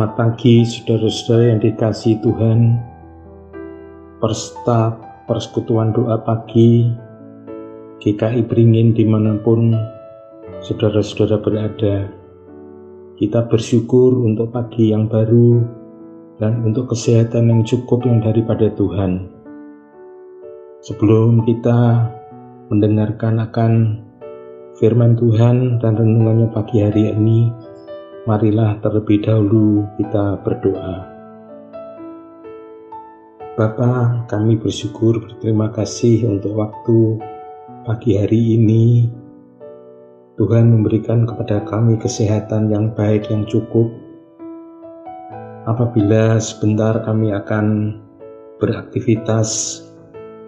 Selamat pagi saudara-saudara yang dikasih Tuhan. Persta persekutuan doa pagi GKI Beringin di mana pun saudara-saudara berada. Kita bersyukur untuk pagi yang baru dan untuk kesehatan yang cukup yang daripada Tuhan. Sebelum kita mendengarkan akan firman Tuhan dan renungannya pagi hari ini marilah terlebih dahulu kita berdoa. Bapa, kami bersyukur berterima kasih untuk waktu pagi hari ini. Tuhan memberikan kepada kami kesehatan yang baik yang cukup. Apabila sebentar kami akan beraktivitas,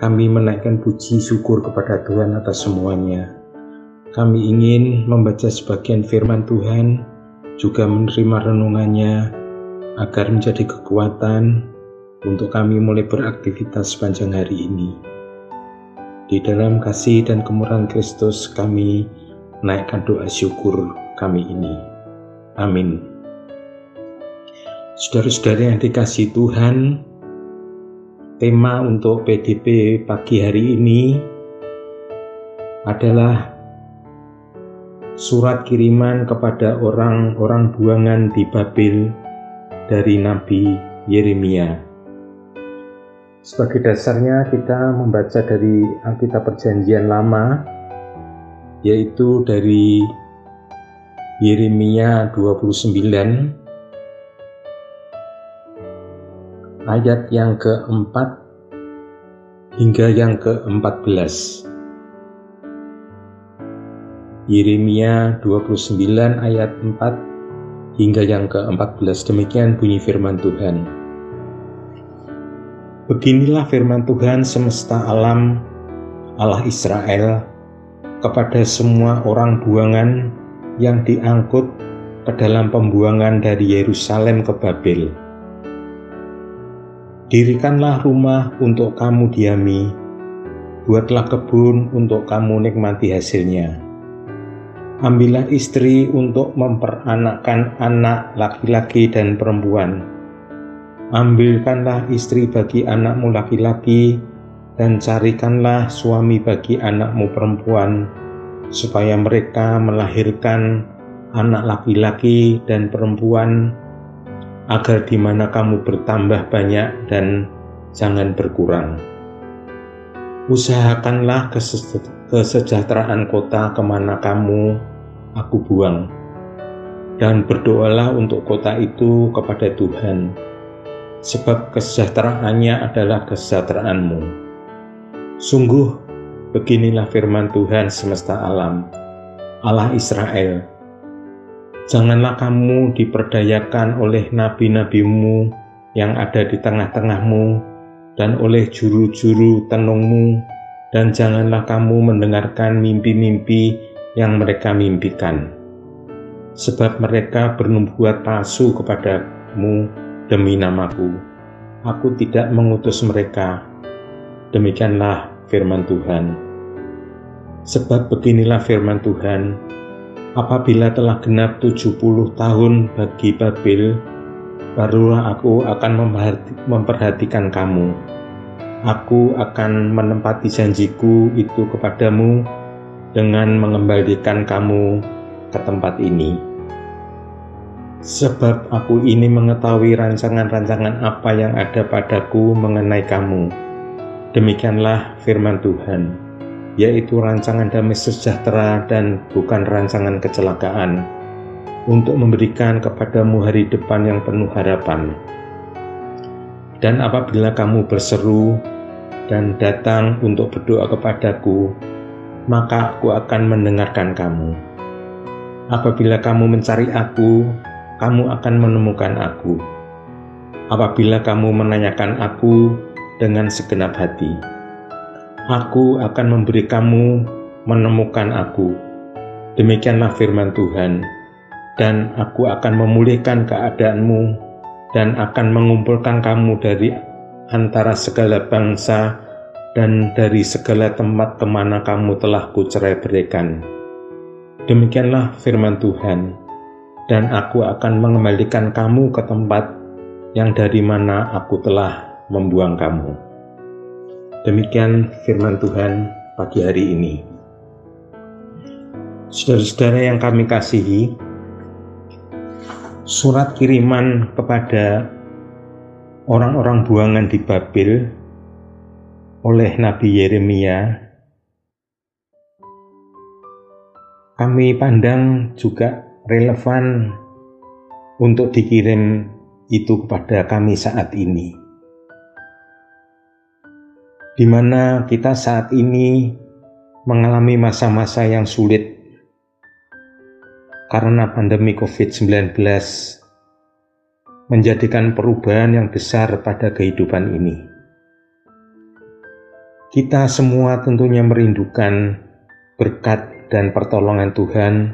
kami menaikkan puji syukur kepada Tuhan atas semuanya. Kami ingin membaca sebagian firman Tuhan juga menerima renungannya agar menjadi kekuatan untuk kami mulai beraktivitas sepanjang hari ini. Di dalam kasih dan kemurahan Kristus kami naikkan doa syukur kami ini. Amin. Saudara-saudara yang dikasih Tuhan, tema untuk PDP pagi hari ini adalah surat kiriman kepada orang-orang buangan di Babel dari Nabi Yeremia. Sebagai dasarnya kita membaca dari Alkitab Perjanjian Lama yaitu dari Yeremia 29 ayat yang keempat hingga yang keempat belas. Yeremia 29 ayat 4 hingga yang ke-14 demikian bunyi firman Tuhan. Beginilah firman Tuhan semesta alam Allah Israel kepada semua orang buangan yang diangkut ke dalam pembuangan dari Yerusalem ke Babel. Dirikanlah rumah untuk kamu diami, buatlah kebun untuk kamu nikmati hasilnya ambillah istri untuk memperanakkan anak laki-laki dan perempuan. Ambilkanlah istri bagi anakmu laki-laki dan carikanlah suami bagi anakmu perempuan, supaya mereka melahirkan anak laki-laki dan perempuan, agar di mana kamu bertambah banyak dan jangan berkurang. Usahakanlah kesejahteraan kota ke mana kamu aku buang. Dan berdoalah untuk kota itu kepada Tuhan, sebab kesejahteraannya adalah kesejahteraanmu. Sungguh, beginilah firman Tuhan semesta alam, Allah Israel. Janganlah kamu diperdayakan oleh nabi-nabimu yang ada di tengah-tengahmu dan oleh juru-juru tenungmu, dan janganlah kamu mendengarkan mimpi-mimpi yang mereka mimpikan. Sebab mereka bernubuat palsu kepadamu demi namaku. Aku tidak mengutus mereka. Demikianlah firman Tuhan. Sebab beginilah firman Tuhan, apabila telah genap 70 tahun bagi Babel, barulah aku akan memperhatikan kamu. Aku akan menempati janjiku itu kepadamu dengan mengembalikan kamu ke tempat ini. Sebab aku ini mengetahui rancangan-rancangan apa yang ada padaku mengenai kamu. Demikianlah firman Tuhan, yaitu rancangan damai sejahtera dan bukan rancangan kecelakaan, untuk memberikan kepadamu hari depan yang penuh harapan. Dan apabila kamu berseru dan datang untuk berdoa kepadaku, maka aku akan mendengarkan kamu. Apabila kamu mencari aku, kamu akan menemukan aku. Apabila kamu menanyakan aku dengan segenap hati, aku akan memberi kamu menemukan aku. Demikianlah firman Tuhan, dan aku akan memulihkan keadaanmu dan akan mengumpulkan kamu dari antara segala bangsa dan dari segala tempat ke mana kamu telah kucerai berikan. Demikianlah firman Tuhan. dan aku akan mengembalikan kamu ke tempat yang dari mana aku telah membuang kamu. Demikian firman Tuhan pagi hari ini. Saudara-saudara yang kami kasihi, surat kiriman kepada orang-orang buangan di Babel oleh Nabi Yeremia kami pandang juga relevan untuk dikirim itu kepada kami saat ini. Di mana kita saat ini mengalami masa-masa yang sulit karena pandemi COVID-19 menjadikan perubahan yang besar pada kehidupan ini. Kita semua tentunya merindukan berkat dan pertolongan Tuhan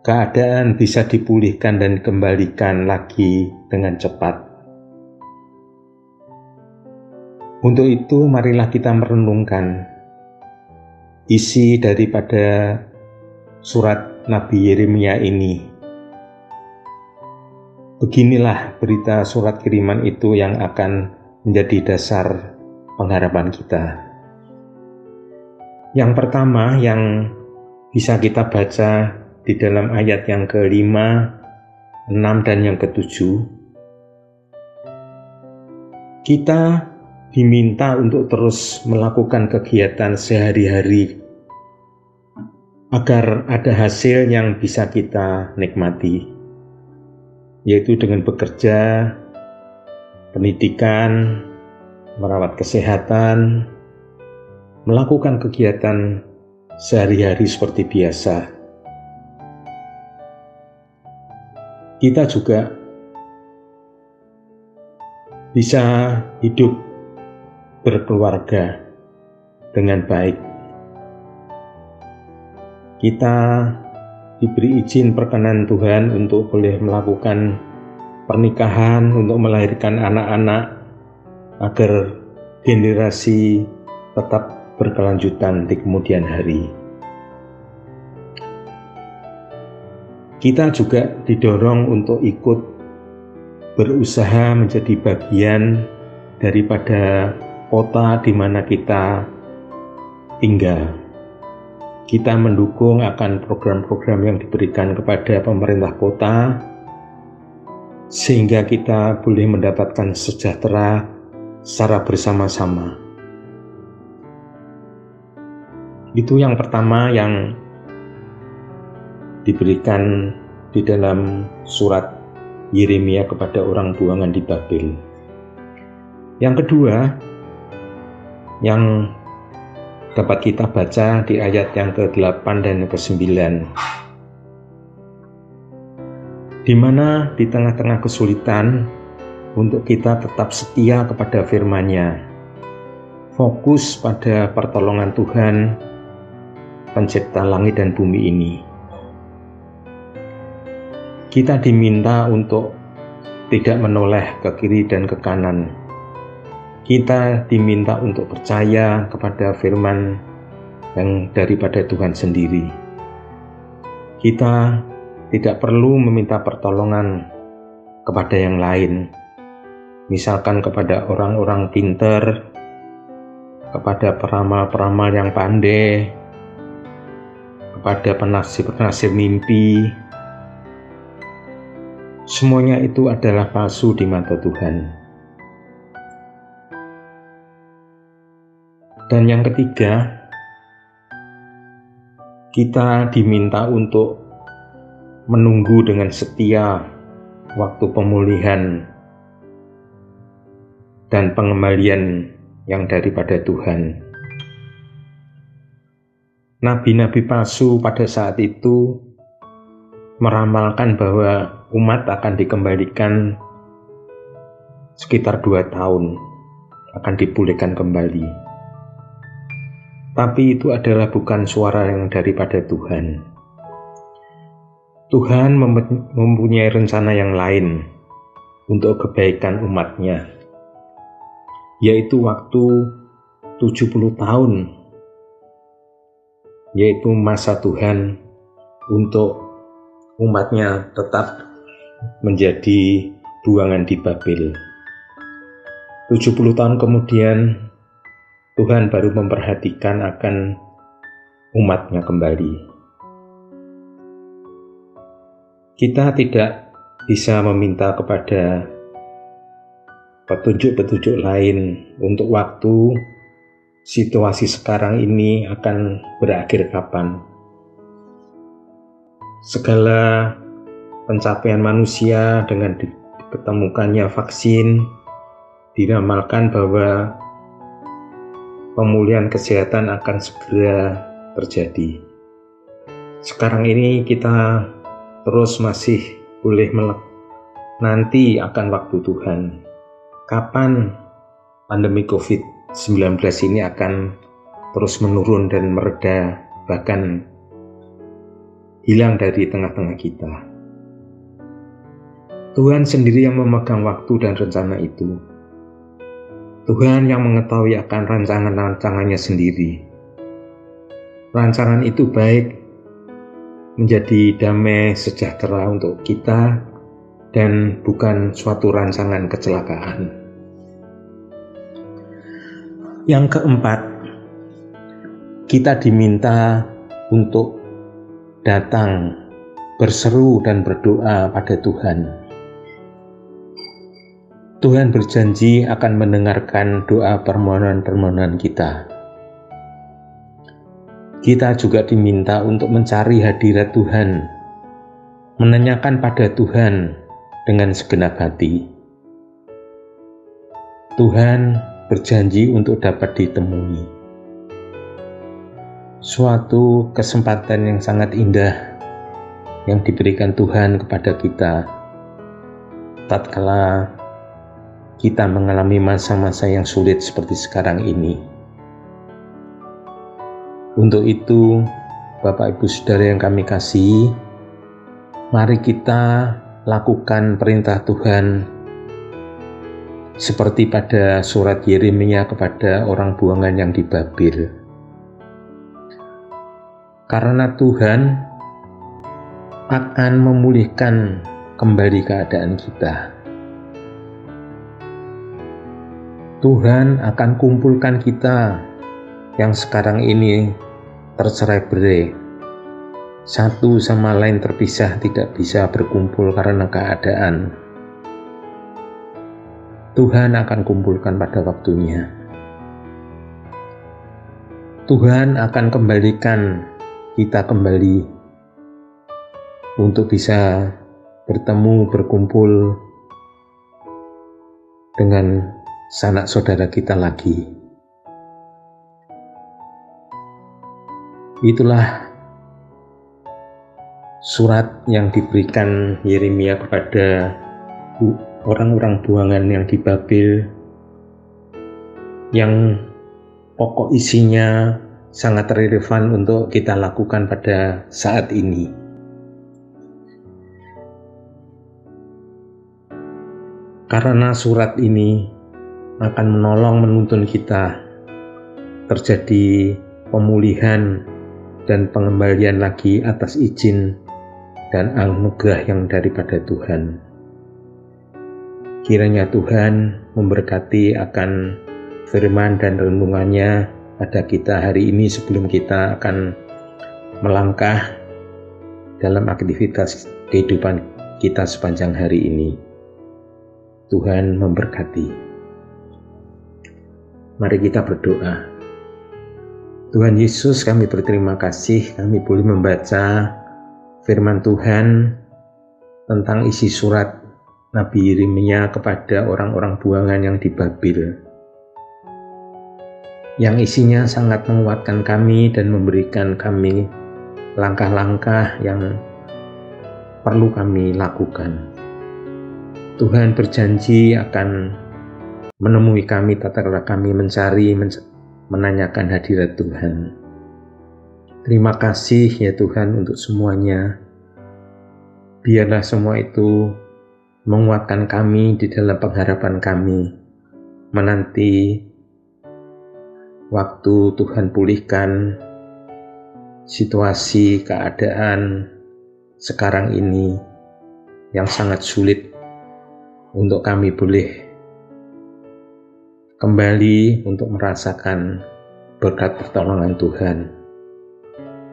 keadaan bisa dipulihkan dan kembalikan lagi dengan cepat. Untuk itu, marilah kita merenungkan isi daripada surat Nabi Yeremia ini. Beginilah berita surat kiriman itu yang akan menjadi dasar pengharapan kita. Yang pertama yang bisa kita baca di dalam ayat yang kelima, enam, dan yang ketujuh, kita diminta untuk terus melakukan kegiatan sehari-hari agar ada hasil yang bisa kita nikmati, yaitu dengan bekerja, pendidikan, merawat kesehatan, melakukan kegiatan sehari-hari seperti biasa. kita juga bisa hidup berkeluarga dengan baik. Kita diberi izin perkenan Tuhan untuk boleh melakukan pernikahan, untuk melahirkan anak-anak, agar generasi tetap berkelanjutan di kemudian hari. kita juga didorong untuk ikut berusaha menjadi bagian daripada kota di mana kita tinggal. Kita mendukung akan program-program yang diberikan kepada pemerintah kota, sehingga kita boleh mendapatkan sejahtera secara bersama-sama. Itu yang pertama yang diberikan di dalam surat Yeremia kepada orang buangan di Babel. Yang kedua, yang dapat kita baca di ayat yang ke-8 dan ke-9 di mana di tengah-tengah kesulitan untuk kita tetap setia kepada firman-Nya. Fokus pada pertolongan Tuhan, pencipta langit dan bumi ini kita diminta untuk tidak menoleh ke kiri dan ke kanan. Kita diminta untuk percaya kepada firman yang daripada Tuhan sendiri. Kita tidak perlu meminta pertolongan kepada yang lain, misalkan kepada orang-orang pinter, kepada peramal-peramal yang pandai, kepada penasir-penasir mimpi, Semuanya itu adalah palsu di mata Tuhan. Dan yang ketiga, kita diminta untuk menunggu dengan setia waktu pemulihan dan pengembalian yang daripada Tuhan. Nabi-nabi palsu pada saat itu meramalkan bahwa umat akan dikembalikan sekitar dua tahun, akan dipulihkan kembali. Tapi itu adalah bukan suara yang daripada Tuhan. Tuhan mempunyai rencana yang lain untuk kebaikan umatnya, yaitu waktu 70 tahun, yaitu masa Tuhan untuk umatnya tetap menjadi buangan di Babel. 70 tahun kemudian Tuhan baru memperhatikan akan umatnya kembali. Kita tidak bisa meminta kepada petunjuk-petunjuk lain untuk waktu situasi sekarang ini akan berakhir kapan. Segala pencapaian manusia dengan diketemukannya vaksin diramalkan bahwa pemulihan kesehatan akan segera terjadi. Sekarang ini kita terus masih boleh nanti akan waktu Tuhan. Kapan pandemi COVID-19 ini akan terus menurun dan mereda bahkan hilang dari tengah-tengah kita. Tuhan sendiri yang memegang waktu dan rencana itu. Tuhan yang mengetahui akan rancangan-rancangannya sendiri. Rancangan itu baik menjadi damai sejahtera untuk kita dan bukan suatu rancangan kecelakaan. Yang keempat, kita diminta untuk datang berseru dan berdoa pada Tuhan Tuhan berjanji akan mendengarkan doa permohonan-permohonan kita. Kita juga diminta untuk mencari hadirat Tuhan, menanyakan pada Tuhan dengan segenap hati. Tuhan berjanji untuk dapat ditemui. Suatu kesempatan yang sangat indah yang diberikan Tuhan kepada kita tatkala kita mengalami masa-masa yang sulit seperti sekarang ini. Untuk itu, Bapak Ibu Saudara yang kami kasih, mari kita lakukan perintah Tuhan seperti pada surat Yeremia kepada orang buangan yang di Babil. Karena Tuhan akan memulihkan kembali keadaan kita. Tuhan akan kumpulkan kita yang sekarang ini tercerai berai. Satu sama lain terpisah tidak bisa berkumpul karena keadaan. Tuhan akan kumpulkan pada waktunya. Tuhan akan kembalikan kita kembali untuk bisa bertemu, berkumpul dengan sanak saudara kita lagi. Itulah surat yang diberikan Yeremia kepada orang-orang buangan yang di Babel yang pokok isinya sangat relevan untuk kita lakukan pada saat ini. Karena surat ini akan menolong menuntun kita terjadi pemulihan dan pengembalian lagi atas izin dan anugerah yang daripada Tuhan. Kiranya Tuhan memberkati akan firman dan renungannya pada kita hari ini sebelum kita akan melangkah dalam aktivitas kehidupan kita sepanjang hari ini. Tuhan memberkati. Mari kita berdoa. Tuhan Yesus, kami berterima kasih kami boleh membaca firman Tuhan tentang isi surat Nabi Yeremia kepada orang-orang buangan yang di Babil. Yang isinya sangat menguatkan kami dan memberikan kami langkah-langkah yang perlu kami lakukan. Tuhan berjanji akan menemui kami tatkala kami mencari menanyakan hadirat Tuhan. Terima kasih ya Tuhan untuk semuanya. Biarlah semua itu menguatkan kami di dalam pengharapan kami menanti waktu Tuhan pulihkan situasi, keadaan, sekarang ini yang sangat sulit untuk kami boleh kembali untuk merasakan berkat pertolongan Tuhan.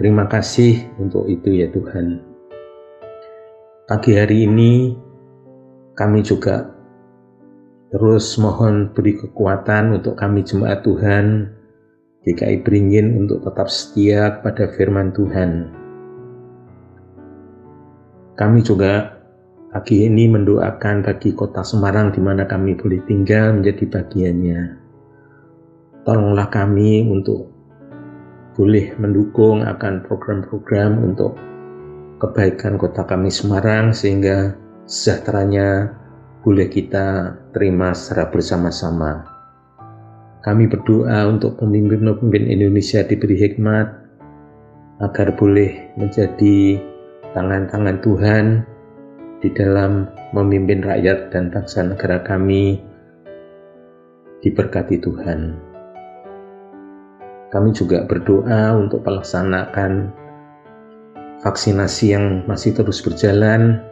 Terima kasih untuk itu ya Tuhan. Pagi hari ini kami juga terus mohon beri kekuatan untuk kami jemaat Tuhan GKI Beringin untuk tetap setia kepada firman Tuhan. Kami juga pagi ini mendoakan bagi kota Semarang di mana kami boleh tinggal menjadi bagiannya. Tolonglah kami untuk boleh mendukung akan program-program untuk kebaikan kota kami Semarang sehingga sejahteranya boleh kita terima secara bersama-sama. Kami berdoa untuk pemimpin-pemimpin Indonesia diberi hikmat agar boleh menjadi tangan-tangan Tuhan di dalam memimpin rakyat dan bangsa negara kami diberkati Tuhan. Kami juga berdoa untuk pelaksanaan vaksinasi yang masih terus berjalan.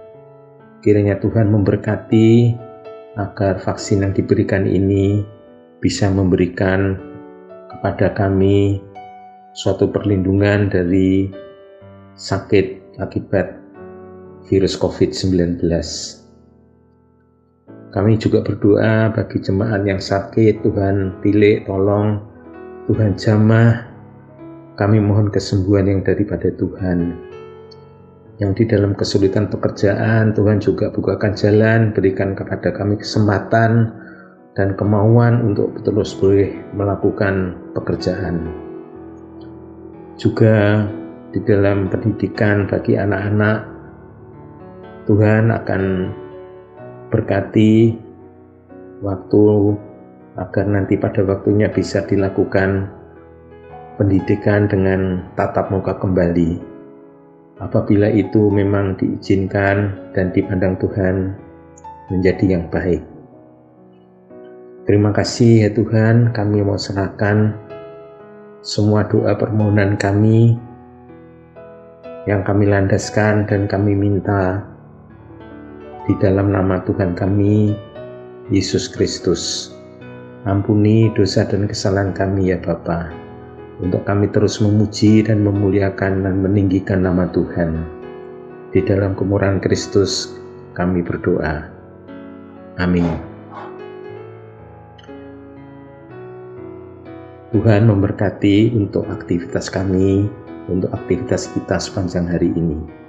Kiranya Tuhan memberkati agar vaksin yang diberikan ini bisa memberikan kepada kami suatu perlindungan dari sakit akibat virus COVID-19. Kami juga berdoa bagi jemaat yang sakit, Tuhan pilih, tolong, Tuhan jamah, kami mohon kesembuhan yang daripada Tuhan. Yang di dalam kesulitan pekerjaan, Tuhan juga bukakan jalan, berikan kepada kami kesempatan dan kemauan untuk terus boleh melakukan pekerjaan. Juga di dalam pendidikan bagi anak-anak, Tuhan akan berkati waktu agar nanti pada waktunya bisa dilakukan pendidikan dengan tatap muka kembali. Apabila itu memang diizinkan dan dipandang Tuhan menjadi yang baik. Terima kasih ya Tuhan, kami mau serahkan semua doa permohonan kami yang kami landaskan dan kami minta di dalam nama Tuhan kami, Yesus Kristus. Ampuni dosa dan kesalahan kami ya Bapa, untuk kami terus memuji dan memuliakan dan meninggikan nama Tuhan. Di dalam kemurahan Kristus kami berdoa. Amin. Tuhan memberkati untuk aktivitas kami, untuk aktivitas kita sepanjang hari ini.